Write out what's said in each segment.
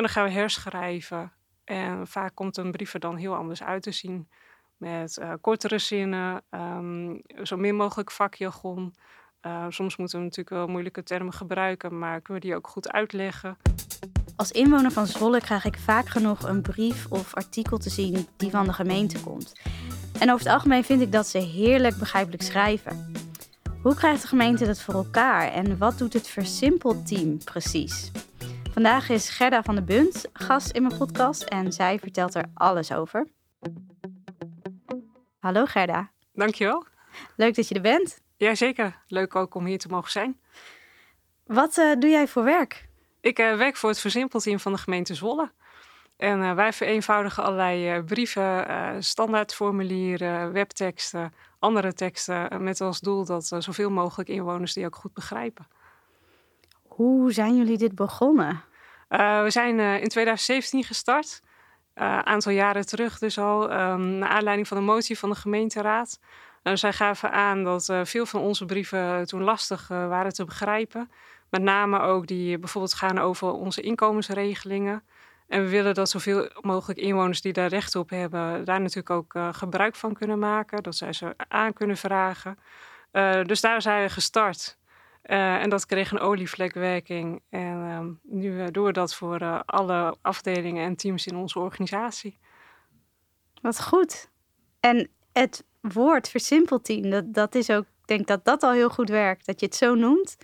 dan gaan we herschrijven. En vaak komt een brief er dan heel anders uit te zien. Met uh, kortere zinnen, ehm, zo min mogelijk vakjargon. Uh, soms moeten we natuurlijk wel moeilijke termen gebruiken, maar kunnen we die ook goed uitleggen. Als inwoner van Zwolle krijg ik vaak genoeg een brief of artikel te zien die van de gemeente komt. En over het algemeen vind ik dat ze heerlijk begrijpelijk schrijven. Hoe krijgt de gemeente dat voor elkaar en wat doet het versimpeld team precies? Vandaag is Gerda van de Bunt gast in mijn podcast en zij vertelt er alles over. Hallo Gerda. Dankjewel. Leuk dat je er bent. Jazeker, leuk ook om hier te mogen zijn. Wat uh, doe jij voor werk? Ik uh, werk voor het versimpelteam van de gemeente Zwolle. En uh, wij vereenvoudigen allerlei brieven, standaardformulieren, webteksten, andere teksten. met als doel dat zoveel mogelijk inwoners die ook goed begrijpen. Hoe zijn jullie dit begonnen? We zijn in 2017 gestart. Een aantal jaren terug dus al. Um, naar aanleiding van een motie van de gemeenteraad. Nou, zij gaven aan dat veel van onze brieven toen lastig waren te begrijpen. Met name ook die bijvoorbeeld gaan over onze inkomensregelingen. En we willen dat zoveel mogelijk inwoners die daar recht op hebben, daar natuurlijk ook gebruik van kunnen maken. Dat zij ze aan kunnen vragen. dus daar zijn we gestart. En dat kreeg een olievlekwerking. En ehm, nu doen we dat voor alle afdelingen en teams in onze organisatie. Wat goed. En het woord versimpeld team, dat, dat is ook, ik denk dat dat al heel goed werkt. Dat je het zo noemt,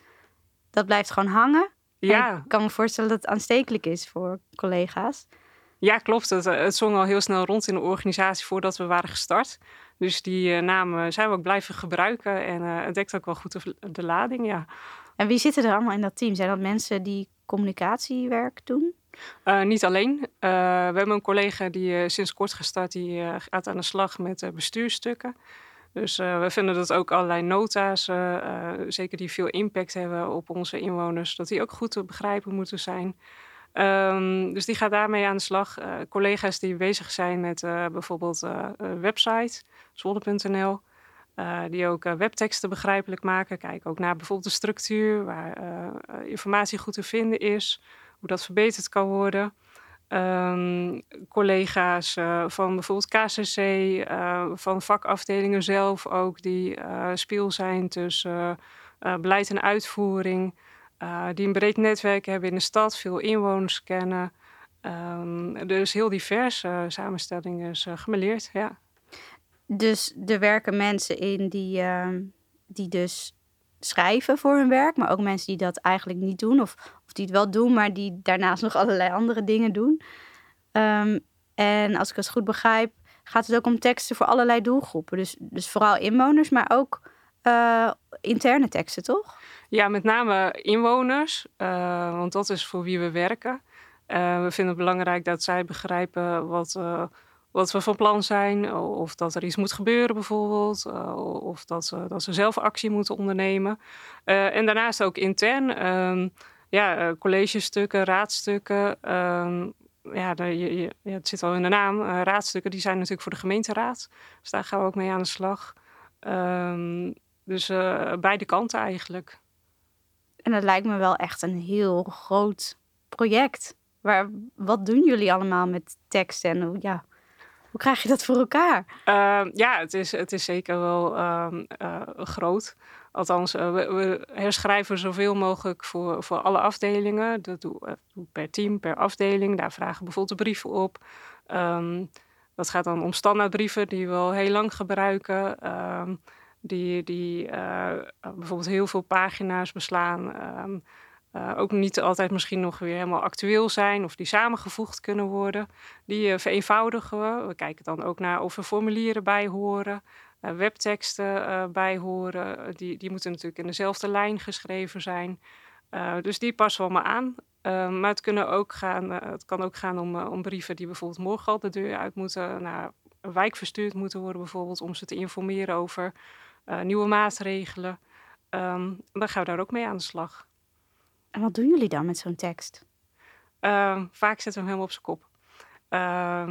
dat blijft gewoon hangen. Ja. ik kan me voorstellen dat het aanstekelijk is voor collega's. Ja, klopt. Het, het zong al heel snel rond in de organisatie voordat we waren gestart. Dus die uh, namen zijn we ook blijven gebruiken en uh, het dekt ook wel goed de, de, lading, ja. En wie zitten er allemaal in dat team? Zijn dat mensen die communicatiewerk doen? Uh, niet alleen. Uh, we hebben een collega die uh, sinds kort gestart, die gaat aan de slag met bestuurstukken. Dus we vinden dat ook allerlei nota's, zeker die veel impact hebben op onze inwoners, dat die ook goed te begrijpen moeten zijn. Um, dus die gaat daarmee aan de slag. collega's die bezig zijn met bijvoorbeeld een website, zwolle.nl. die ook webteksten begrijpelijk maken. Kijken ook naar bijvoorbeeld de structuur, waar informatie goed te vinden is hoe dat verbeterd kan worden. Um, collega's uh, van bijvoorbeeld KCC, uh, eh, van vakafdelingen zelf ook, die uh, speel zijn tussen beleid en uitvoering, die een breed netwerk hebben in de stad, veel inwoners kennen. Um, dus heel divers samenstelling is gemeleerd, ja. Dus er werken mensen in die, ehm, die dus schrijven voor hun werk, maar ook mensen die dat eigenlijk niet doen of, of die het wel doen, maar die daarnaast nog allerlei andere dingen doen. Um, en als ik het goed begrijp, gaat het ook om teksten voor allerlei doelgroepen. Dus, dus vooral inwoners, maar ook uh, interne teksten, toch? Ja, met name inwoners, uh, want dat is voor wie we werken. Uh, we vinden het belangrijk dat zij begrijpen wat wat we van plan zijn. Of dat er iets moet gebeuren bijvoorbeeld. Eh, of dat ze, dat ze zelf actie moeten ondernemen. En daarnaast ook intern. Um, ja, collegestukken, raadstukken. Um, ja, je, je, het zit al in de naam. raadstukken die zijn natuurlijk voor de gemeenteraad. Dus daar gaan we ook mee aan de slag. Um, dus beide kanten eigenlijk. En het lijkt me wel echt een heel groot project. Waar, wat doen jullie allemaal met tekst en ja, hoe krijg je dat voor elkaar? Uh, ja, het is, het is zeker wel uh, uh, groot. Althans, eh, we, herschrijven zoveel mogelijk voor, voor alle afdelingen. Dat doe, eh, per team, per afdeling. Daar vragen bijvoorbeeld de brieven op. Um, dat gaat dan om standaardbrieven die we al heel lang gebruiken. Die die uh, bijvoorbeeld heel veel pagina's beslaan. Um, uh, ook niet altijd misschien nog weer helemaal actueel zijn of die samengevoegd kunnen worden. Die uh, vereenvoudigen we. We kijken dan ook naar of er formulieren bij horen, webteksten bij horen. Die, die moeten natuurlijk in dezelfde lijn geschreven zijn. dus die passen we allemaal aan. maar het, kunnen ook gaan, het kan ook gaan om, om brieven die bijvoorbeeld morgen al de deur uit moeten, naar een wijk verstuurd moeten worden, bijvoorbeeld om ze te informeren over nieuwe maatregelen. Um, dan gaan we daar ook mee aan de slag. En wat doen jullie dan met zo'n tekst? Uh, vaak zetten we hem helemaal op zijn kop. Uh,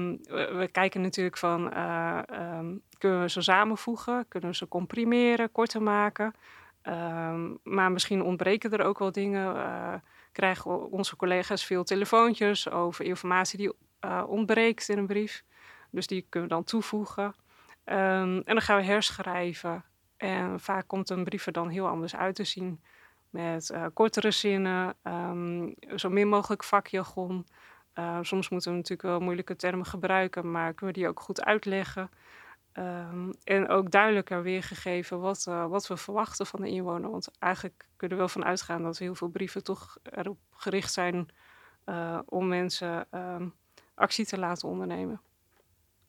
we, kijken natuurlijk van, uh, um, kunnen we ze samenvoegen? Kunnen we ze comprimeren, korter maken? Ehm, maar misschien ontbreken er ook wel dingen. Uh, krijgen onze collega's veel telefoontjes over informatie die ontbreekt in een brief. Dus die kunnen we dan toevoegen. Ehm, en dan gaan we herschrijven. En vaak komt een brief er dan heel anders uit te zien. Met uh, kortere zinnen, um, zo min mogelijk vakjargon. Uh, soms moeten we natuurlijk wel moeilijke termen gebruiken, maar kunnen we die ook goed uitleggen. Um, en ook duidelijker weergegeven wat, uh, wat we verwachten van de inwoner. Want eigenlijk kunnen we wel van uitgaan dat heel veel brieven toch erop gericht zijn om mensen actie te laten ondernemen.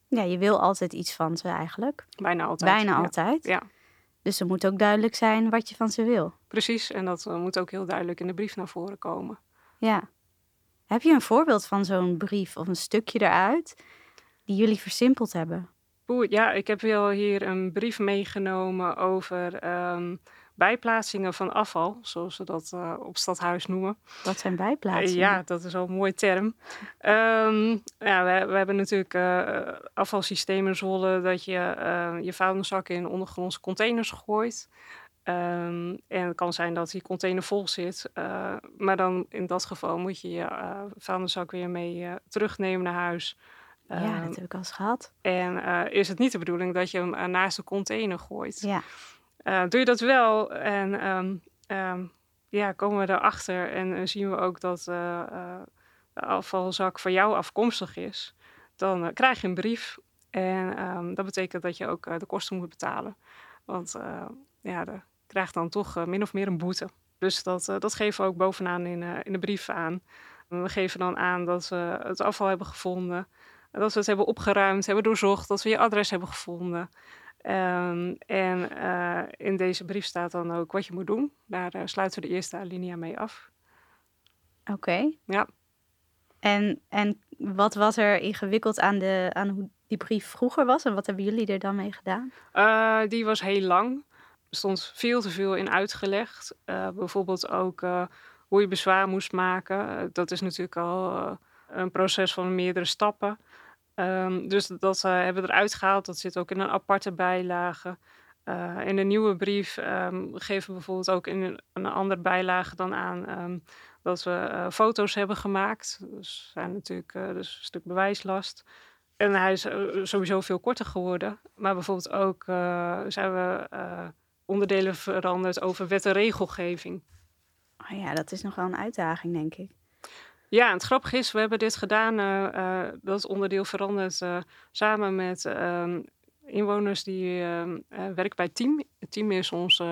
Ja, je wil altijd iets van ze eigenlijk. Bijna altijd. Bijna altijd. Ja. Dus er moet ook duidelijk zijn wat je van ze wil. Precies, en dat uh, moet ook heel duidelijk in de brief naar voren komen. Ja. Heb je een voorbeeld van zo'n brief of een stukje eruit die jullie versimpeld hebben? Oeh, ja, ik heb wel hier een brief meegenomen over um, bijplaatsingen van afval, zoals we dat uh, op stadhuis noemen. Wat zijn bijplaatsingen? ja, dat is al een mooie term. Um, ja, we, we, hebben natuurlijk uh, afvalsystemen in Zwolle dat je je vuilniszakken in ondergrondse containers gooit. Um, en het kan zijn dat die container vol zit. maar dan in dat geval moet je je vuilniszak weer mee terugnemen naar huis. Ja, dat heb ik al eens gehad. En is het niet de bedoeling dat je hem naast de container gooit? Ja. Uh, doe je dat wel en um, um, ja, komen we erachter en uh, zien we ook dat uh, de afvalzak van jou afkomstig is, dan krijg je een brief. En um, dat betekent dat je ook de kosten moet betalen. Want ja, krijgt dan toch min of meer een boete. Dus dat, dat geven we ook bovenaan in, in de brief aan. We geven dan aan dat we het afval hebben gevonden, dat we het hebben opgeruimd, hebben doorzocht, dat we je adres hebben gevonden. Um, en uh, in deze brief staat dan ook wat je moet doen. Daar uh, sluiten we de eerste alinea mee af. Oké. Okay. Ja. En, en wat was er ingewikkeld aan, de, aan hoe die brief vroeger was? En wat hebben jullie er dan mee gedaan? Uh, die was heel lang. Er stond veel te veel in uitgelegd. bijvoorbeeld ook hoe je bezwaar moest maken. dat is natuurlijk al een proces van meerdere stappen. Um, dus dat uh, hebben we eruit gehaald. Dat zit ook in een aparte bijlage. Uh, in de nieuwe brief um, geven we bijvoorbeeld ook in een, andere bijlage dan aan um, dat we uh, foto's hebben gemaakt. Dus zijn natuurlijk dus een stuk bewijslast. En hij is sowieso veel korter geworden. Maar bijvoorbeeld ook zijn we onderdelen veranderd over wet en regelgeving. Oh ja, dat is nog wel een uitdaging, denk ik. Ja, en het grappige is, we hebben dit gedaan, uh, uh, dat onderdeel veranderd uh, samen met ehm, inwoners die ehm, werken bij Team. Team is ons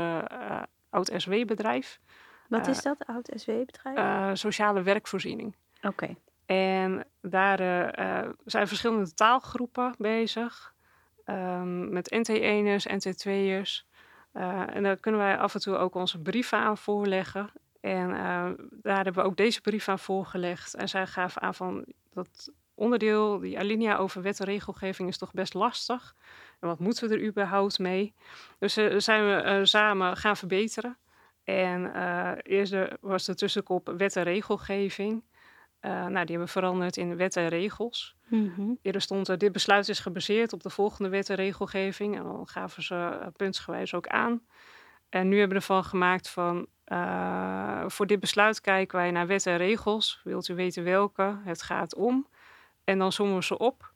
oud-SW-bedrijf. Wat is dat, oud-SW-bedrijf? sociale werkvoorziening. Oké. Okay. En daar zijn verschillende taalgroepen bezig. Um, met NT1'ers, NT2'ers. en daar kunnen wij af en toe ook onze brieven aan voorleggen. En uh, daar hebben we ook deze brief aan voorgelegd. En zij gaven aan van dat onderdeel, die alinea over wet en regelgeving, is toch best lastig. En wat moeten we er überhaupt mee? Dus uh, zijn we uh, samen gaan verbeteren. En eerst was de tussenkop wet en regelgeving. nou, die hebben we veranderd in wet en regels. Mm-hmm. Eerder stond er, dit besluit is gebaseerd op de volgende wet en regelgeving. En dan gaven ze puntsgewijs ook aan. En nu hebben we ervan gemaakt van uh, voor dit besluit kijken wij naar wet en regels. Wilt u weten welke? Het gaat om. En dan sommen we ze op.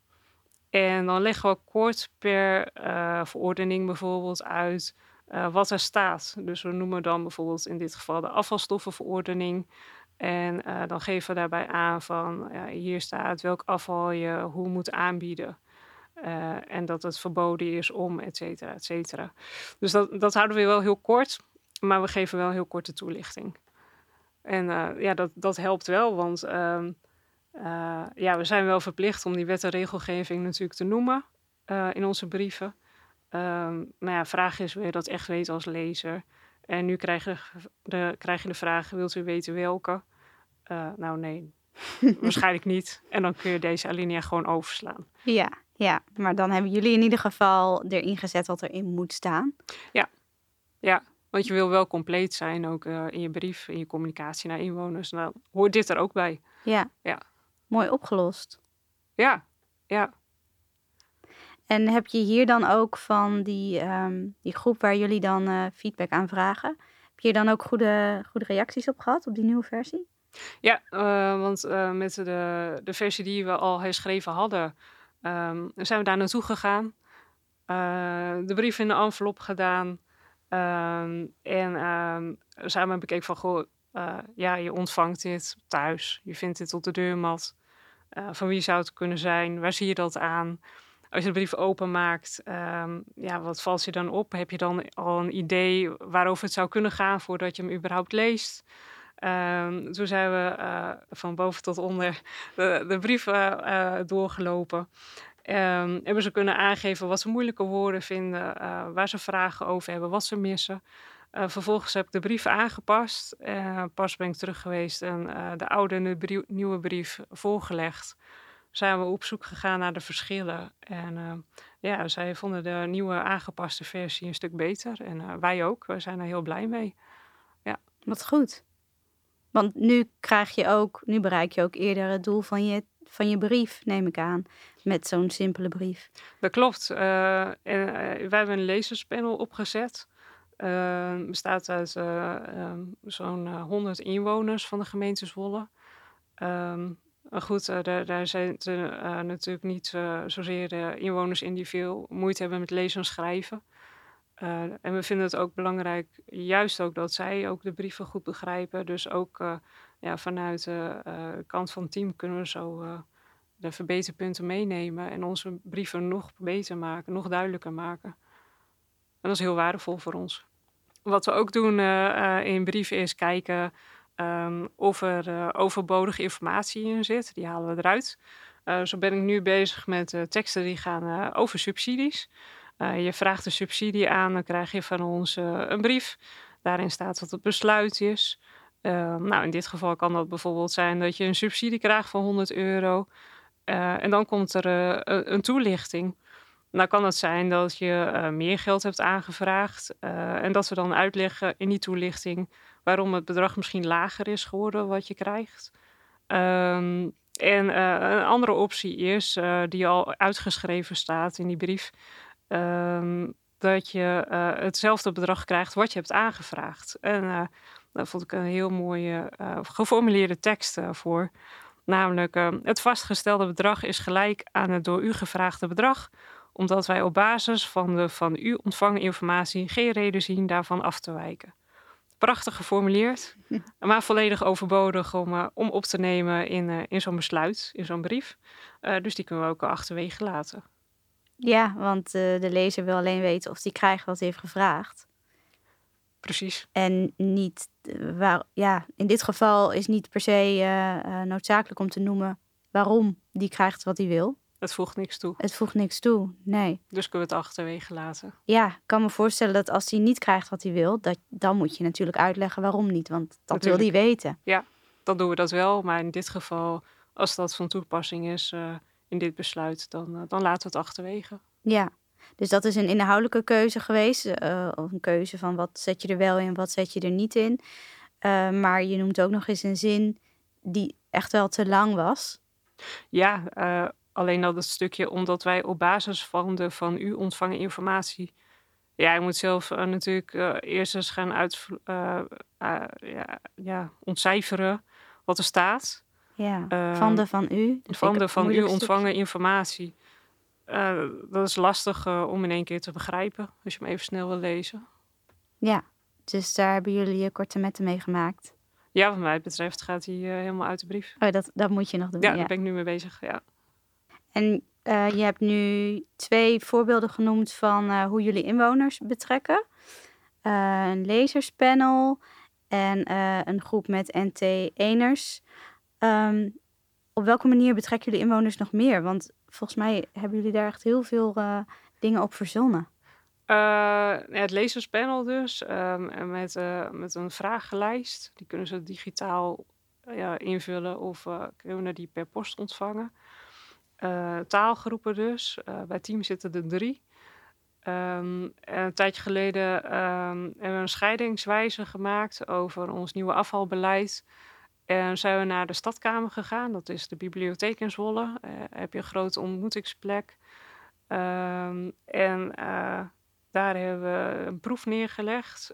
En dan leggen we kort per uh, verordening bijvoorbeeld uit uh, wat er staat. Dus we noemen dan bijvoorbeeld in dit geval de afvalstoffenverordening. En dan geven we daarbij aan van ja, hier staat welk afval je hoe moet aanbieden. en dat het verboden is om, et cetera, et cetera. Dus dat, dat houden we wel heel kort. Maar we geven wel heel korte toelichting. En uh, ja, dat, dat helpt wel, want uh, uh, ja, we zijn wel verplicht om die wet en regelgeving natuurlijk te noemen uh, in onze brieven. Um, maar ja, vraag is, wil je dat echt weten als lezer? En nu krijg je de, krijg je de vraag, wilt u weten welke? nou nee, waarschijnlijk niet. En dan kun je deze alinea gewoon overslaan. Ja, ja, maar dan hebben jullie in ieder geval erin gezet wat erin moet staan. Ja, ja. Want je wil wel compleet zijn, ook uh, in je brief, in je communicatie naar inwoners. Nou, hoort dit er ook bij. Ja. ja. Mooi opgelost. Ja, ja. En heb je hier dan ook van die, um, die groep waar jullie dan uh, feedback aan vragen, heb je dan ook goede, goede reacties op gehad op die nieuwe versie? Ja, uh, want met de, de versie die we al herschreven hadden, um, zijn we daar naartoe gegaan. De brief in de envelop gedaan. Um, en um, samen bekeken van, goh, ja, je ontvangt dit thuis. Je vindt dit op de deurmat. van wie zou het kunnen zijn? Waar zie je dat aan? Als je de brief openmaakt, um, ja, wat valt je dan op? Heb je dan al een idee waarover het zou kunnen gaan voordat je hem überhaupt leest? Toen zijn we uh, van boven tot onder de, de brief uh, doorgelopen. Um, hebben ze kunnen aangeven wat ze moeilijke woorden vinden, uh, waar ze vragen over hebben, wat ze missen. vervolgens heb ik de brief aangepast. pas ben ik terug geweest en de oude en de nieuwe brief voorgelegd zijn we op zoek gegaan naar de verschillen. En ja, zij vonden de nieuwe aangepaste versie een stuk beter. En wij ook. We zijn er heel blij mee. Ja. Wat goed. Want nu krijg je ook, nu bereik je ook eerder het doel van je, van je brief, neem ik aan. Met zo'n simpele brief. Dat klopt. Uh, en, wij hebben een lezerspanel opgezet. bestaat uit um, zo'n 100 inwoners van de gemeente Zwolle. Maar goed, uh, daar, daar zijn uh, natuurlijk niet uh, zozeer inwoners in die veel moeite hebben met lezen en schrijven. en we vinden het ook belangrijk, juist ook dat zij ook de brieven goed begrijpen. Dus ook ja, vanuit de kant van het team kunnen we zo de verbeterpunten meenemen en onze brieven nog beter maken, nog duidelijker maken. En dat is heel waardevol voor ons. Wat we ook doen in brieven is kijken Um, of er overbodige informatie in zit. Die halen we eruit. Zo ben ik nu bezig met teksten die gaan over subsidies. je vraagt een subsidie aan, dan krijg je van ons een brief. Daarin staat wat het besluit is. Ehm, nou, in dit geval kan dat bijvoorbeeld zijn dat je een subsidie krijgt van 100 euro. en dan komt er een toelichting. Nou kan het zijn dat je meer geld hebt aangevraagd. en dat we dan uitleggen in die toelichting waarom het bedrag misschien lager is geworden wat je krijgt. Um, en een andere optie is, die al uitgeschreven staat in die brief, um, dat je hetzelfde bedrag krijgt wat je hebt aangevraagd. En daar vond ik een heel mooie geformuleerde tekst voor. Namelijk, het vastgestelde bedrag is gelijk aan het door u gevraagde bedrag, omdat wij op basis van de van u ontvangen informatie geen reden zien daarvan af te wijken prachtig geformuleerd, maar volledig overbodig om, uh, om op te nemen in, in zo'n besluit, in zo'n brief. Dus die kunnen we ook achterwege laten. Ja, want de lezer wil alleen weten of hij krijgt wat hij heeft gevraagd. Precies. En niet, waar, ja, in dit geval is niet per se noodzakelijk om te noemen waarom die krijgt wat hij wil. Het voegt niks toe. Het voegt niks toe, nee. Dus kunnen we het achterwege laten. Ja, ik kan me voorstellen dat als hij niet krijgt wat hij wil, dat, dan moet je natuurlijk uitleggen waarom niet. Want dat wil hij weten. Ja, dan doen we dat wel. Maar in dit geval, als dat van toepassing is uh, in dit besluit, dan, uh, dan laten we het achterwege. Ja, dus dat is een inhoudelijke keuze geweest. Uh, of een keuze van wat zet je er wel in, wat zet je er niet in. maar je noemt ook nog eens een zin die echt wel te lang was. Ja, Alleen dat het stukje omdat wij op basis van de van u ontvangen informatie. Ja, je moet zelf uh, natuurlijk uh, eerst eens gaan uit, uh, ja, ja, ontcijferen wat er staat. Ja, van de van u. van de van u ontvangen informatie. Dat is lastig om in één keer te begrijpen, als je hem even snel wil lezen. Ja, dus daar hebben jullie je korte metten mee gemaakt. Ja, wat mij betreft gaat hij helemaal uit de brief. Oh, dat, dat moet je nog doen. Ja, daar ben ik nu mee bezig, ja. En je hebt nu twee voorbeelden genoemd van hoe jullie inwoners betrekken. Een lezerspanel en een groep met NT-eners. Um, ehm, op welke manier betrekken jullie inwoners nog meer? Want volgens mij hebben jullie daar echt heel veel dingen op verzonnen. het lezerspanel dus, um, met, met een vragenlijst. Die kunnen ze digitaal invullen of kunnen die per post ontvangen. Uh, taalgroepen dus. Uh, bij Team zitten er drie. Um, een tijdje geleden um, hebben we een scheidingswijze gemaakt over ons nieuwe afvalbeleid. En zijn we naar de stadkamer gegaan. Dat is de bibliotheek in Zwolle. Uh, heb je een grote ontmoetingsplek. Um, en daar hebben we een proef neergelegd.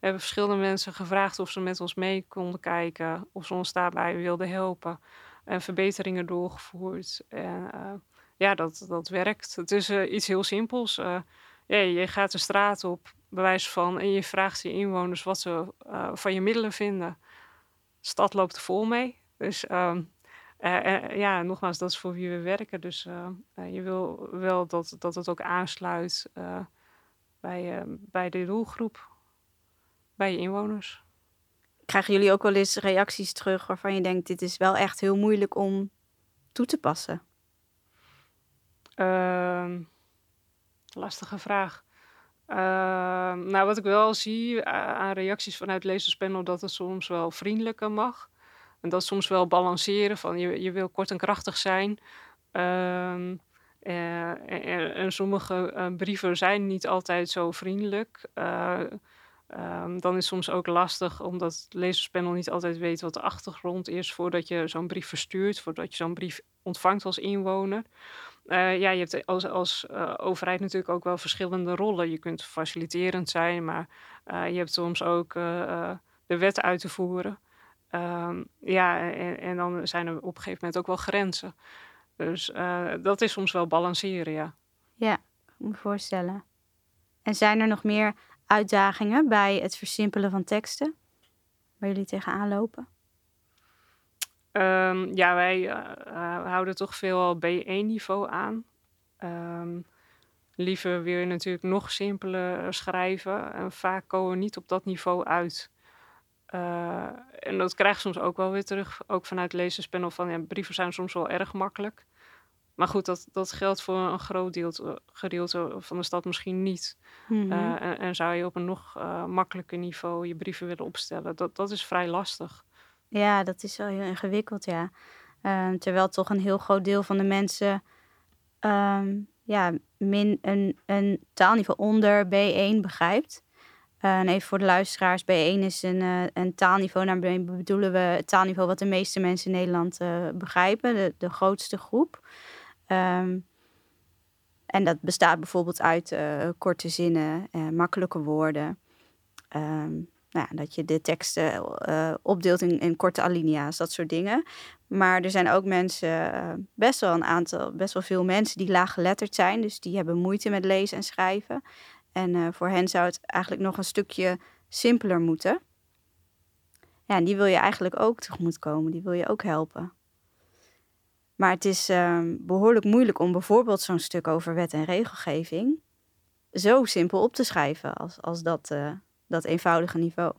hebben verschillende mensen gevraagd of ze met ons mee konden kijken, of ze ons daarbij wilden helpen. En verbeteringen doorgevoerd. Uh, ja, dat, dat werkt. Het is uh, iets heel simpels. Uh, je gaat de straat op, bewijs van, en je vraagt je inwoners wat ze van je middelen vinden. De stad loopt er vol mee. Dus ehm, ja, nogmaals, dat is voor wie we werken. Dus je wil wel dat, dat het ook aansluit bij, bij de doelgroep, bij je inwoners. Krijgen jullie ook wel eens reacties terug waarvan je denkt: dit is wel echt heel moeilijk om toe te passen? Uh, lastige vraag. Uh, nou, wat ik wel zie aan reacties vanuit lezerspanel, dat het soms wel vriendelijker mag. En dat soms wel balanceren van je, je wil kort en krachtig zijn. Uh, en, en, sommige uh, brieven zijn niet altijd zo vriendelijk. Um, dan is het soms ook lastig, omdat het lezerspanel niet altijd weet wat de achtergrond is voordat je zo'n brief verstuurt, voordat je zo'n brief ontvangt als inwoner. Uh, ja, je hebt als, als uh, overheid natuurlijk ook wel verschillende rollen. Je kunt faciliterend zijn, maar uh, je hebt soms ook de wet uit te voeren. Um, ja, en, en, dan zijn er op een gegeven moment ook wel grenzen. Dus dat is soms wel balanceren, ja. Ja, ik me voorstellen. En zijn er nog meer uitdagingen bij het versimpelen van teksten waar jullie tegenaan lopen? Um, ja, wij uh, houden toch veel B1-niveau aan. Um, liever wil je natuurlijk nog simpeler schrijven. En vaak komen we niet op dat niveau uit. Uh, en dat krijg je soms ook wel weer terug, ook vanuit lezerspanel van ja, brieven zijn soms wel erg makkelijk. Maar goed, dat, dat geldt voor een groot deel, gedeelte van de stad misschien niet. Mm en, en, zou je op een nog uh, makkelijker niveau je brieven willen opstellen, dat, dat is vrij lastig. Ja, dat is wel heel ingewikkeld, ja. Uh, terwijl toch een heel groot deel van de mensen um, ja, min een, een taalniveau onder B1 begrijpt. En even voor de luisteraars, B1 is een, uh, een taalniveau. Daarmee bedoelen we het taalniveau wat de meeste mensen in Nederland begrijpen, de, de grootste groep. Um, en dat bestaat bijvoorbeeld uit uh, korte zinnen, makkelijke woorden. Um, nou, dat je de teksten uh, opdeelt in, in, korte alinea's, dat soort dingen. Maar er zijn ook mensen, best wel een aantal, best wel veel mensen die laaggeletterd zijn. Dus die hebben moeite met lezen en schrijven. En voor hen zou het eigenlijk nog een stukje simpeler moeten. Ja, en die wil je eigenlijk ook tegemoetkomen, die wil je ook helpen. Maar het is uh, behoorlijk moeilijk om bijvoorbeeld zo'n stuk over wet en regelgeving zo simpel op te schrijven als, als dat, dat eenvoudige niveau.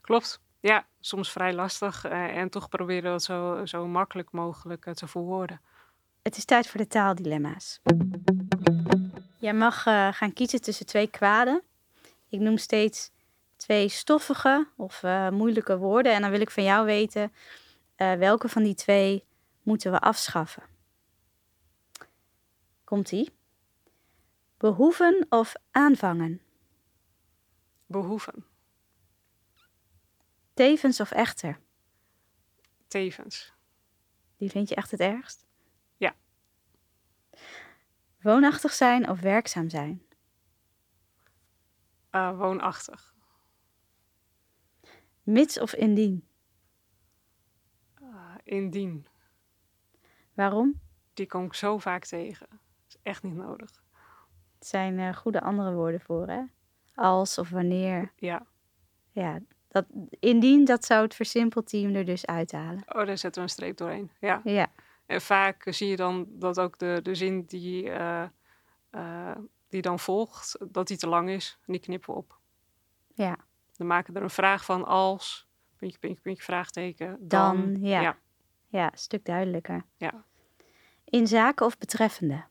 Klopt. Ja, soms vrij lastig uh, en toch proberen dat zo, zo makkelijk mogelijk uh, te verwoorden. Het is tijd voor de taaldilemma's. Jij mag gaan kiezen tussen twee kwaden. Ik noem steeds twee stoffige of moeilijke woorden en dan wil ik van jou weten welke van die twee moeten we afschaffen. Komt-ie? Behoeven of aanvangen? Behoeven. Tevens of echter? Tevens. Die vind je echt het ergst? Ja. Woonachtig zijn of werkzaam zijn? Uh, woonachtig. Mits of indien? Uh, indien. Waarom? Die kom ik zo vaak tegen. Dat is echt niet nodig. Het zijn uh, goede andere woorden voor, hè? Als of wanneer. Ja. Ja, dat, indien, dat zou het versimpelteam er dus uithalen. Oh, daar zetten we een streep doorheen. Ja. ja. En vaak zie je dan dat ook de, de zin die, uh, uh, die dan volgt, dat die te lang is. En die knippen we op. Ja. Dan maken we er een vraag van als, puntje, puntje, puntje, vraagteken. Dan, dan ja. ja. Ja, een stuk duidelijker. Ja. In zaken of betreffende?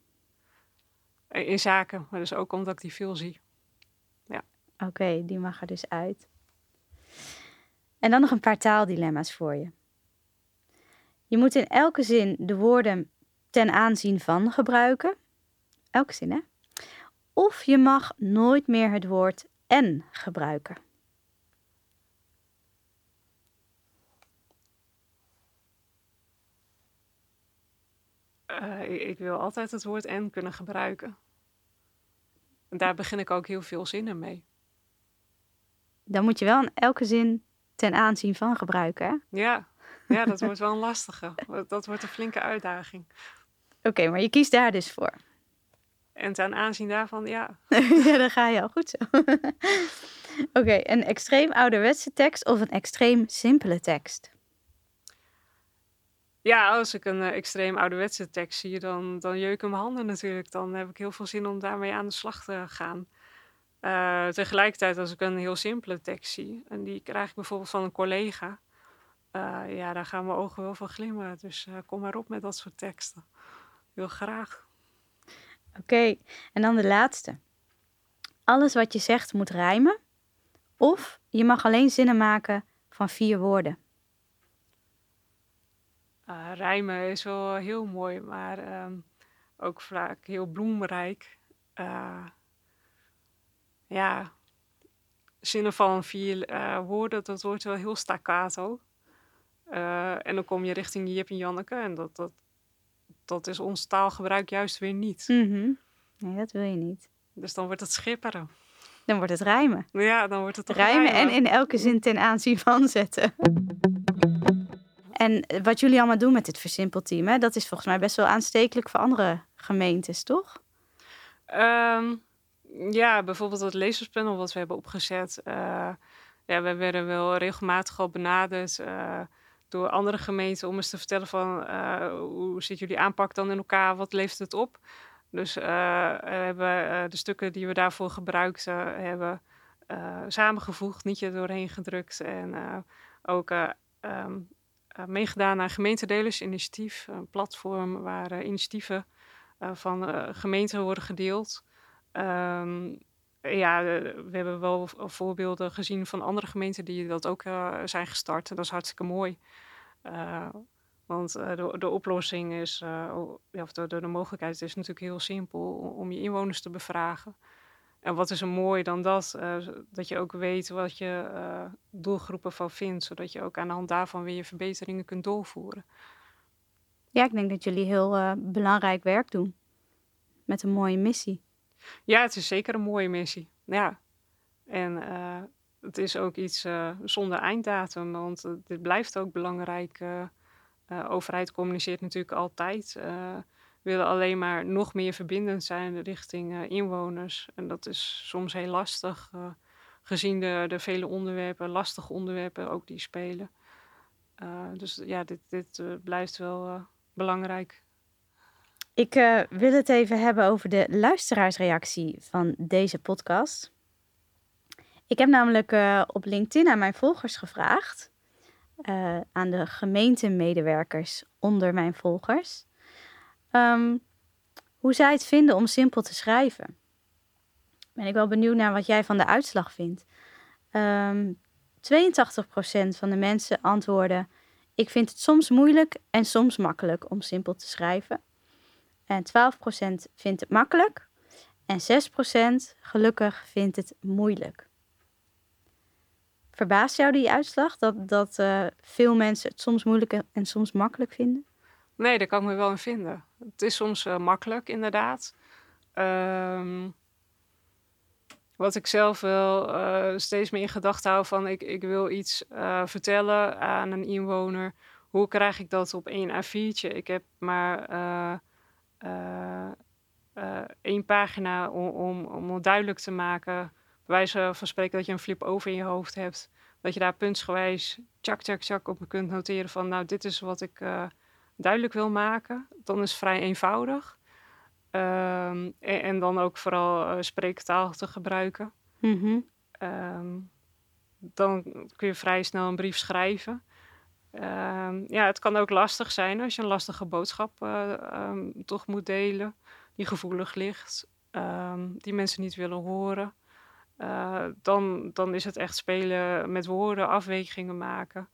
In zaken, maar dus ook omdat ik die veel zie. Oké, die mag er dus uit. En dan nog een paar taaldilemma's voor je. Je moet in elke zin de woorden ten aanzien van gebruiken. Elke zin, hè? Of je mag nooit meer het woord en gebruiken. Uh, ik wil altijd het woord en kunnen gebruiken. En daar begin ik ook heel veel zinnen mee. Dan moet je wel in elke zin ten aanzien van gebruiken. Ja. ja, dat wordt wel een lastige. Dat wordt een flinke uitdaging. Oké, maar je kiest daar dus voor. En ten aanzien daarvan, ja. ja, dan ga je al goed zo. Oké, een extreem ouderwetse tekst of een extreem simpele tekst? Ja, als ik een uh, extreem ouderwetse tekst zie, dan, dan jeuken mijn handen natuurlijk. Dan heb ik heel veel zin om daarmee aan de slag te gaan. Uh, tegelijkertijd, als ik een heel simpele tekst zie, en die krijg ik bijvoorbeeld van een collega, uh, ja, daar gaan mijn ogen wel van glimmen. Dus kom maar op met dat soort teksten. Heel graag. Oké, en dan de laatste. Alles wat je zegt moet rijmen, of je mag alleen zinnen maken van vier woorden. Rijmen is wel heel mooi, maar um, ook vaak heel bloemrijk. Ja, zinnen van vier uh, woorden, dat wordt wel heel staccato. en dan kom je richting Jip en Janneke en dat, dat, dat is ons taalgebruik juist weer niet. Mm -hmm. Nee, dat wil je niet. Dus dan wordt het schipperen. Dan wordt het rijmen. Ja, dan wordt het rijmen, rijmen. en in elke zin ten aanzien van zetten. En wat jullie allemaal doen met dit versimpelteam, hè, dat is volgens mij best wel aanstekelijk voor andere gemeentes, toch? Um, ja, bijvoorbeeld het lezerspanel wat we hebben opgezet. Uh, ja, we werden wel regelmatig al benaderd uh, door andere gemeenten om eens te vertellen van uh, hoe zit jullie aanpak dan in elkaar, wat levert het op? Dus we hebben de stukken die we daarvoor gebruikten, hebben samengevoegd, niet je doorheen gedrukt en ook um, meegedaan aan gemeentedersinitiatief, een platform waar initiatieven van gemeenten worden gedeeld. Um, ja, we hebben wel voorbeelden gezien van andere gemeenten die dat ook zijn gestart. Dat is hartstikke mooi. want de, de, oplossing is, of de, de, mogelijkheid is natuurlijk heel simpel om je inwoners te bevragen. En wat is er mooi dan dat? Dat je ook weet wat je doelgroepen van vindt, zodat je ook aan de hand daarvan weer je verbeteringen kunt doorvoeren. Ja, ik denk dat jullie heel belangrijk werk doen. Met een mooie missie. Ja, het is zeker een mooie missie. Ja. En het is ook iets zonder einddatum, want dit blijft ook belangrijk. overheid communiceert natuurlijk altijd willen alleen maar nog meer verbindend zijn richting inwoners. En dat is soms heel lastig, gezien de, de vele onderwerpen, lastige onderwerpen ook die spelen. Dus ja, dit, dit blijft wel belangrijk. Ik wil het even hebben over de luisteraarsreactie van deze podcast. Ik heb namelijk op LinkedIn aan mijn volgers gevraagd, aan de gemeentemedewerkers onder mijn volgers Um, hoe zij het vinden om simpel te schrijven. Ben ik wel benieuwd naar wat jij van de uitslag vindt. Um, ehm, 82% van de mensen antwoorden: Ik vind het soms moeilijk en soms makkelijk om simpel te schrijven. En 12% vindt het makkelijk. En 6% gelukkig vindt het moeilijk. Verbaast jou die uitslag dat, dat uh, veel mensen het soms moeilijk en soms makkelijk vinden? Nee, daar kan ik me wel in vinden. Het is soms uh, makkelijk, inderdaad. Um, wat ik zelf wel uh, steeds meer in gedachten hou van... Ik, ik wil iets vertellen aan een inwoner. Hoe krijg ik dat op één A4'tje? Ik heb maar één pagina om, om, om duidelijk te maken... bij wijze van spreken dat je een flip over in je hoofd hebt... dat je daar puntsgewijs tjak, tjak, tjak op kunt noteren van... nou, dit is wat ik duidelijk wil maken, dan is het vrij eenvoudig. Um, en, en, dan ook vooral uh, spreektaal te gebruiken. Mm-hmm. Um, dan kun je vrij snel een brief schrijven. Um, ja, het kan ook lastig zijn als je een lastige boodschap uh, toch moet delen, die gevoelig ligt, die mensen niet willen horen. Uh, dan, dan is het echt spelen met woorden, afwegingen maken.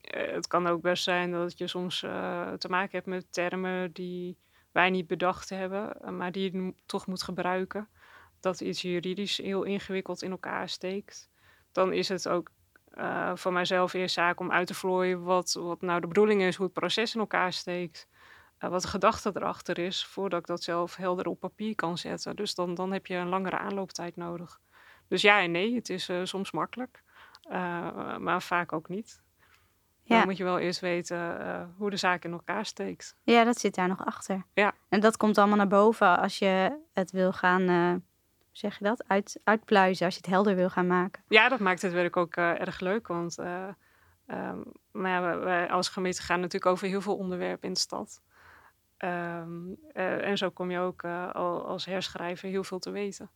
Het kan ook best zijn dat je soms uh, te maken hebt met termen die wij niet bedacht hebben, eh, maar die je toch moet gebruiken. Dat iets juridisch heel ingewikkeld in elkaar steekt. Dan is het ook uh, voor mijzelf eerst zaak om uit te vlooien wat, wat nou de bedoeling is, hoe het proces in elkaar steekt. Uh, wat de gedachte erachter is, voordat ik dat zelf helder op papier kan zetten. Dus dan, dan heb je een langere aanlooptijd nodig. dus ja en nee, het is soms makkelijk, maar vaak ook niet. Ja. Dan moet je wel eerst weten hoe de zaak in elkaar steekt. Ja, dat zit daar nog achter. Ja. En dat komt allemaal naar boven als je het wil gaan zeg je dat, uit, uitpluizen als je het helder wil gaan maken. Ja, dat maakt het werk ook uh, erg leuk. Want uh, um, maar ja, wij als gemeente gaan natuurlijk over heel veel onderwerpen in de stad. Um, uh, en zo kom je ook al, als herschrijver heel veel te weten.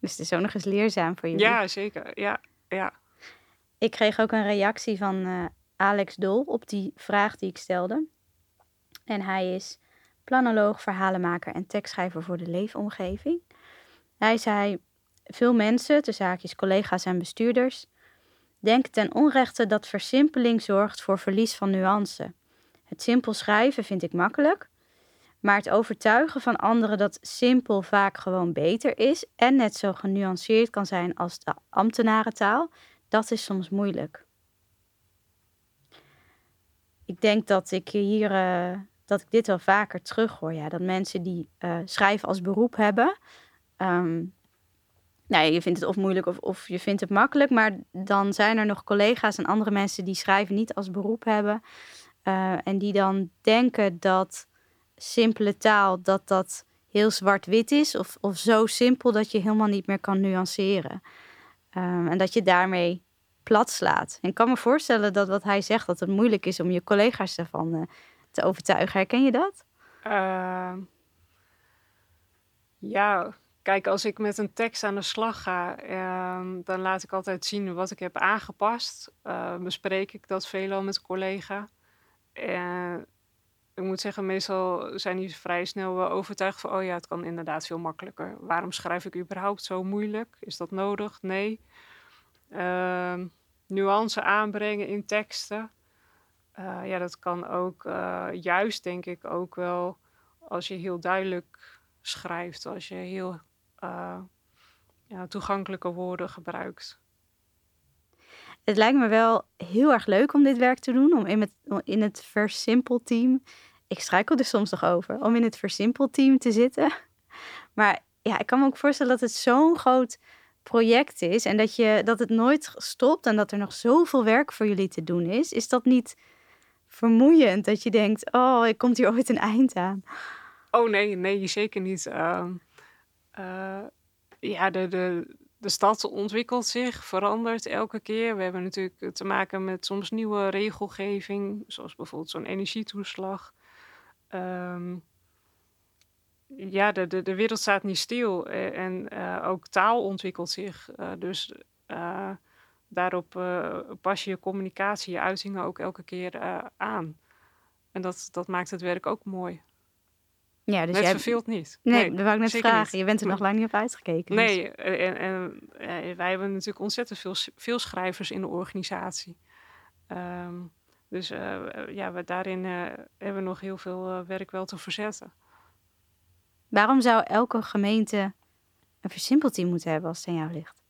Dus het is ook nog eens leerzaam voor jullie. Ja, zeker. Ja, ja. Ik kreeg ook een reactie van Alex Dol op die vraag die ik stelde. En hij is planoloog, verhalenmaker en tekstschrijver voor de leefomgeving. Hij zei: Veel mensen, de zaakjes collega's en bestuurders, denken ten onrechte dat versimpeling zorgt voor verlies van nuance. Het simpel schrijven vind ik makkelijk, maar het overtuigen van anderen dat simpel vaak gewoon beter is en net zo genuanceerd kan zijn als de ambtenarentaal, dat is soms moeilijk. Ik denk dat ik hier uh, dat ik dit wel vaker terughoor. Ja, dat mensen die uh, schrijven als beroep hebben, Um, nou, je vindt het of moeilijk of, of je vindt het makkelijk, maar dan zijn er nog collega's en andere mensen die schrijven niet als beroep hebben. Uh, en die dan denken dat simpele taal, dat dat heel zwart-wit is of, of zo simpel dat je helemaal niet meer kan nuanceren. Um, en dat je daarmee plat slaat. En ik kan me voorstellen dat wat hij zegt, dat het moeilijk is om je collega's ervan uh, te overtuigen. Herken je dat? Uh, ja, Kijk, als ik met een tekst aan de slag ga, ehm, dan laat ik altijd zien wat ik heb aangepast. Uh, bespreek ik dat veelal met collega. En ik moet zeggen, meestal zijn die vrij snel overtuigd van... oh ja, het kan inderdaad veel makkelijker. Waarom schrijf ik überhaupt zo moeilijk? Is dat nodig? Nee. Uh, nuance aanbrengen in teksten. Uh, ja, dat kan ook uh, juist, denk ik, ook wel als je heel duidelijk schrijft. Als je heel uh, ja, toegankelijke woorden gebruikt. Het lijkt me wel heel erg leuk om dit werk te doen, om in het, in het versimpel team. Ik struikel er soms nog over, om in het versimpel team te zitten. Maar ja, ik kan me ook voorstellen dat het zo'n groot project is en dat, je, dat het nooit stopt en dat er nog zoveel werk voor jullie te doen is. Is dat niet vermoeiend dat je denkt, oh, ik komt hier ooit een eind aan? Oh nee, nee, zeker niet. Uh, uh, ja, de, de, de stad ontwikkelt zich, verandert elke keer. We hebben natuurlijk te maken met soms nieuwe regelgeving, zoals bijvoorbeeld zo'n energietoeslag. Um, ja, de, de, de wereld staat niet stil eh, en ook taal ontwikkelt zich. Dus daarop pas je je communicatie, je uitingen ook elke keer aan. En dat, dat maakt het werk ook mooi. Ja, dus het jij... verveelt niet. Nee, nee dat wou ik net vragen. Niet. Je bent er nog lang niet op uitgekeken. Dus- nee, en, en, en, wij hebben natuurlijk ontzettend veel, veel schrijvers in de organisatie. Um, dus uh, ja, we, daarin uh, hebben we nog heel veel uh, werk wel te verzetten. Waarom zou elke gemeente een versimpelteam moeten hebben als het aan jou ligt?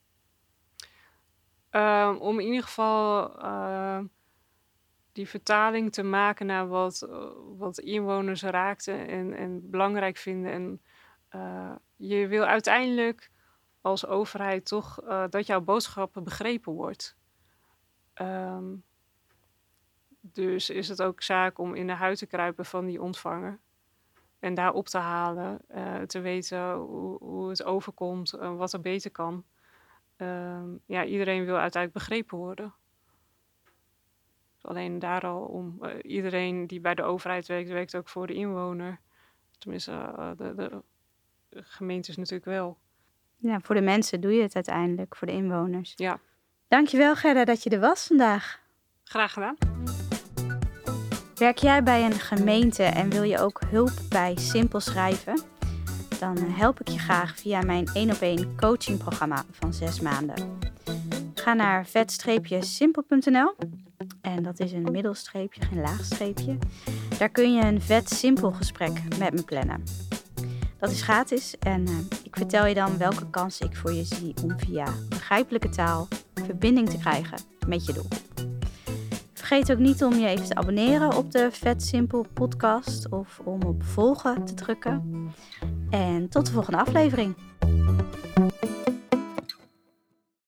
Um, om in ieder geval die vertaling te maken naar wat, wat inwoners raakten en, en belangrijk vinden. En uh, je wil uiteindelijk als overheid toch uh, dat jouw boodschappen begrepen wordt. Um, dus is het ook zaak om in de huid te kruipen van die ontvanger. En daar op te halen, te weten hoe, hoe, het overkomt, wat er beter kan. Um, ja, iedereen wil uiteindelijk begrepen worden. Alleen daar al om. Uh, iedereen die bij de overheid werkt, werkt ook voor de inwoner. Tenminste, uh, de, de, gemeentes natuurlijk wel. Ja, voor de mensen doe je het uiteindelijk, voor de inwoners. Ja. Dankjewel Gerda dat je er was vandaag. Graag gedaan. Werk jij bij een gemeente en wil je ook hulp bij simpel schrijven? Dan help ik je graag via mijn 1 op 1 coachingprogramma van 6 maanden. Ga naar vet-simpel.nl en dat is een middelstreepje, geen laagstreepje. Daar kun je een vet simpel gesprek met me plannen. Dat is gratis en uh, ik vertel je dan welke kansen ik voor je zie om via begrijpelijke taal verbinding te krijgen met je doel. Vergeet ook niet om je even te abonneren op de Vet Simpel podcast of om op volgen te drukken. En tot de volgende aflevering.